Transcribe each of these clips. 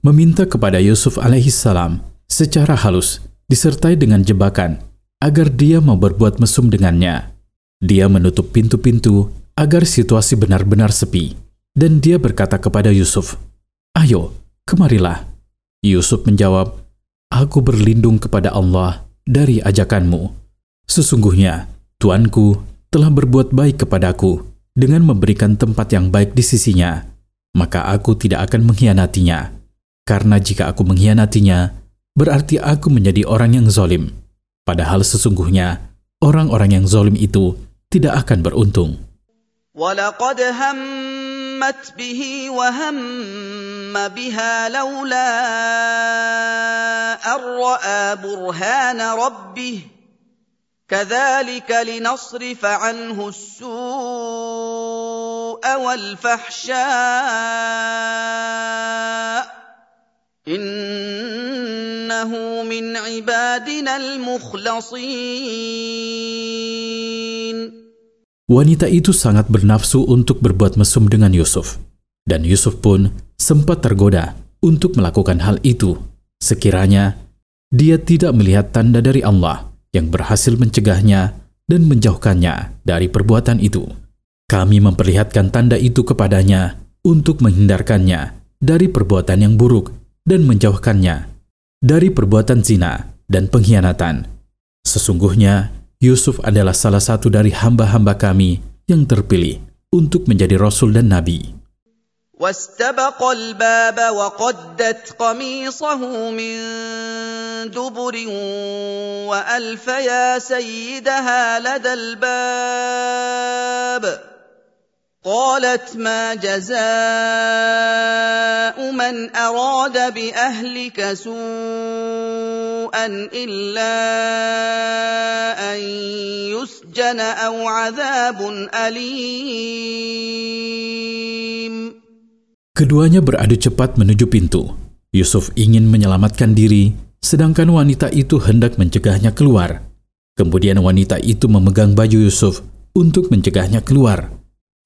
meminta kepada Yusuf alaihissalam secara halus disertai dengan jebakan agar dia mau berbuat mesum dengannya. Dia menutup pintu-pintu agar situasi benar-benar sepi. Dan dia berkata kepada Yusuf, Ayo, kemarilah. Yusuf menjawab, Aku berlindung kepada Allah dari ajakanmu. Sesungguhnya, Tuanku telah berbuat baik kepadaku dengan memberikan tempat yang baik di sisinya maka aku tidak akan mengkhianatinya Karena jika aku mengkhianatinya, berarti aku menjadi orang yang zolim. Padahal sesungguhnya, orang-orang yang zolim itu tidak akan beruntung. ولقد همت به وهم بها لولا أن رأى برهان ربه كذلك لنصرف عنه السوء والفحشاء إنه من عبادنا المخلصين Wanita itu sangat bernafsu untuk berbuat mesum dengan Yusuf, dan Yusuf pun sempat tergoda untuk melakukan hal itu, sekiranya dia tidak melihat tanda dari Allah yang berhasil mencegahnya dan menjauhkannya dari perbuatan itu. Kami memperlihatkan tanda itu kepadanya untuk menghindarkannya dari perbuatan yang buruk dan menjauhkannya dari perbuatan zina dan pengkhianatan. Sesungguhnya, Yusuf adalah salah satu dari hamba-hamba kami yang terpilih untuk menjadi rasul dan nabi. واستبق الباب وقدت قميصه من دبر والف يا سيدها لدى الباب قالت ما جزاء من اراد باهلك سوءا الا ان يسجن او عذاب اليم Keduanya beradu cepat menuju pintu. Yusuf ingin menyelamatkan diri, sedangkan wanita itu hendak mencegahnya keluar. Kemudian wanita itu memegang baju Yusuf untuk mencegahnya keluar.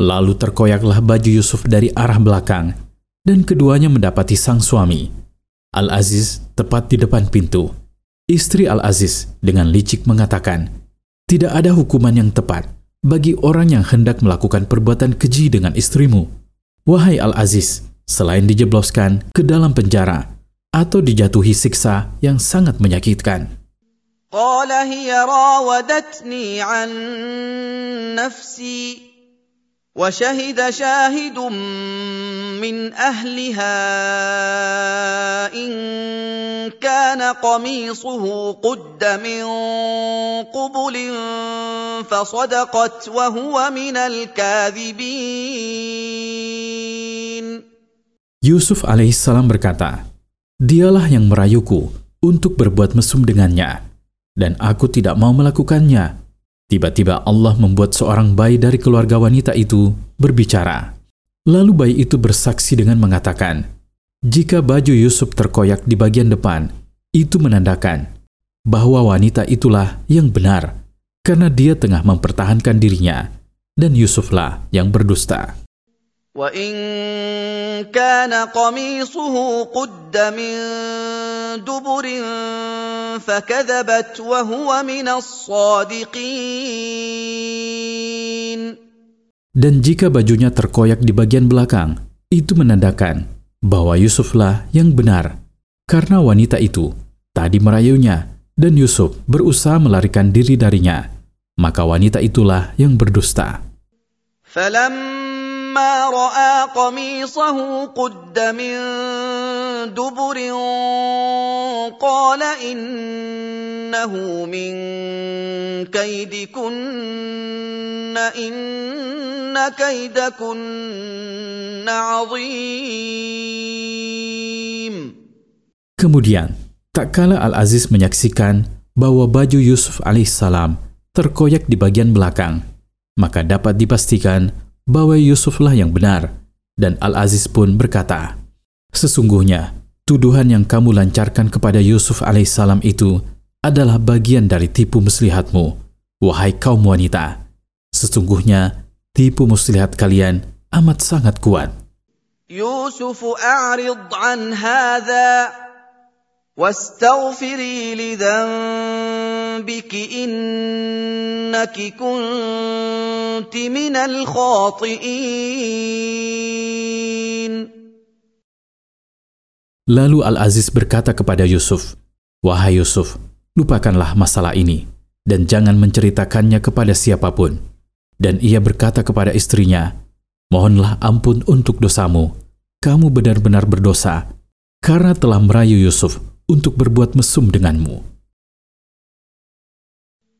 Lalu terkoyaklah baju Yusuf dari arah belakang, dan keduanya mendapati sang suami. Al-Aziz tepat di depan pintu. Istri Al-Aziz dengan licik mengatakan, Tidak ada hukuman yang tepat bagi orang yang hendak melakukan perbuatan keji dengan istrimu. Wahai Al-Aziz, selain dijebloskan ke dalam penjara atau dijatuhi siksa yang sangat menyakitkan. Qala hiya rawadatni an nafsi وشهد شاهد من اهلها ان كان قميصه قد من قبل فصدقت وهو من الكاذبين Yusuf alaihissalam berkata, Dialah yang merayuku untuk berbuat mesum dengannya, dan aku tidak mau melakukannya. Tiba-tiba Allah membuat seorang bayi dari keluarga wanita itu berbicara. Lalu bayi itu bersaksi dengan mengatakan, jika baju Yusuf terkoyak di bagian depan, itu menandakan bahwa wanita itulah yang benar, karena dia tengah mempertahankan dirinya, dan Yusuflah yang berdusta. وان كان قميصه قد من دبر فكذبت وهو من الصادقين Dan jika bajunya terkoyak di bagian belakang, itu menandakan bahwa Yusuflah yang benar, karena wanita itu tadi merayunya dan Yusuf berusaha melarikan diri darinya. Maka wanita itulah yang berdusta. فلما راى قميصه قد من دبر قال انه من كيدكن ان كيدكن عظيم Kemudian, tak kala Al-Aziz menyaksikan bahwa baju Yusuf alaihissalam terkoyak di bagian belakang, maka dapat dipastikan bahwa Yusuflah yang benar, dan Al-Aziz pun berkata, Sesungguhnya, tuduhan yang kamu lancarkan kepada Yusuf alaihissalam itu adalah bagian dari tipu muslihatmu, wahai kaum wanita. Sesungguhnya, tipu muslihat kalian amat sangat kuat. يوسف أعرض عن هذا واستغفري لذنبك إنك كنت من الخاطئين Lalu Al-Aziz berkata kepada Yusuf, Wahai Yusuf, lupakanlah masalah ini, dan jangan menceritakannya kepada siapapun. Dan ia berkata kepada istrinya, Mohonlah ampun untuk dosamu, kamu benar-benar berdosa, karena telah merayu Yusuf untuk berbuat mesum denganmu.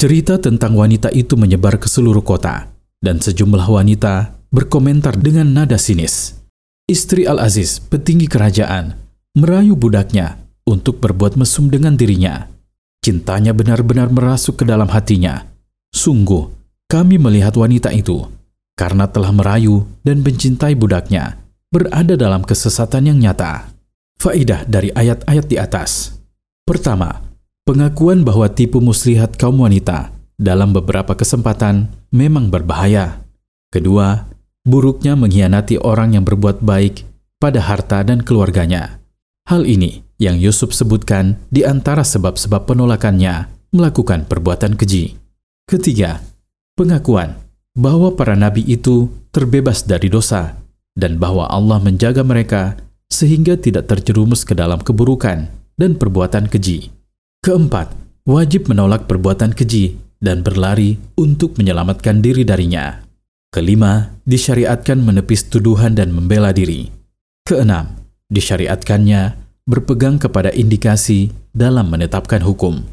Cerita tentang wanita itu menyebar ke seluruh kota, dan sejumlah wanita berkomentar dengan nada sinis. Istri Al-Aziz, petinggi kerajaan, merayu budaknya untuk berbuat mesum dengan dirinya. Cintanya benar-benar merasuk ke dalam hatinya. Sungguh, kami melihat wanita itu, karena telah merayu dan mencintai budaknya, berada dalam kesesatan yang nyata. Faidah dari ayat-ayat di atas. Pertama, Pengakuan bahwa tipu muslihat kaum wanita dalam beberapa kesempatan memang berbahaya. Kedua, buruknya mengkhianati orang yang berbuat baik pada harta dan keluarganya. Hal ini yang Yusuf sebutkan di antara sebab-sebab penolakannya melakukan perbuatan keji. Ketiga, pengakuan bahwa para nabi itu terbebas dari dosa dan bahwa Allah menjaga mereka sehingga tidak terjerumus ke dalam keburukan dan perbuatan keji. Keempat, wajib menolak perbuatan keji dan berlari untuk menyelamatkan diri darinya. Kelima, disyariatkan menepis tuduhan dan membela diri. Keenam, disyariatkannya berpegang kepada indikasi dalam menetapkan hukum.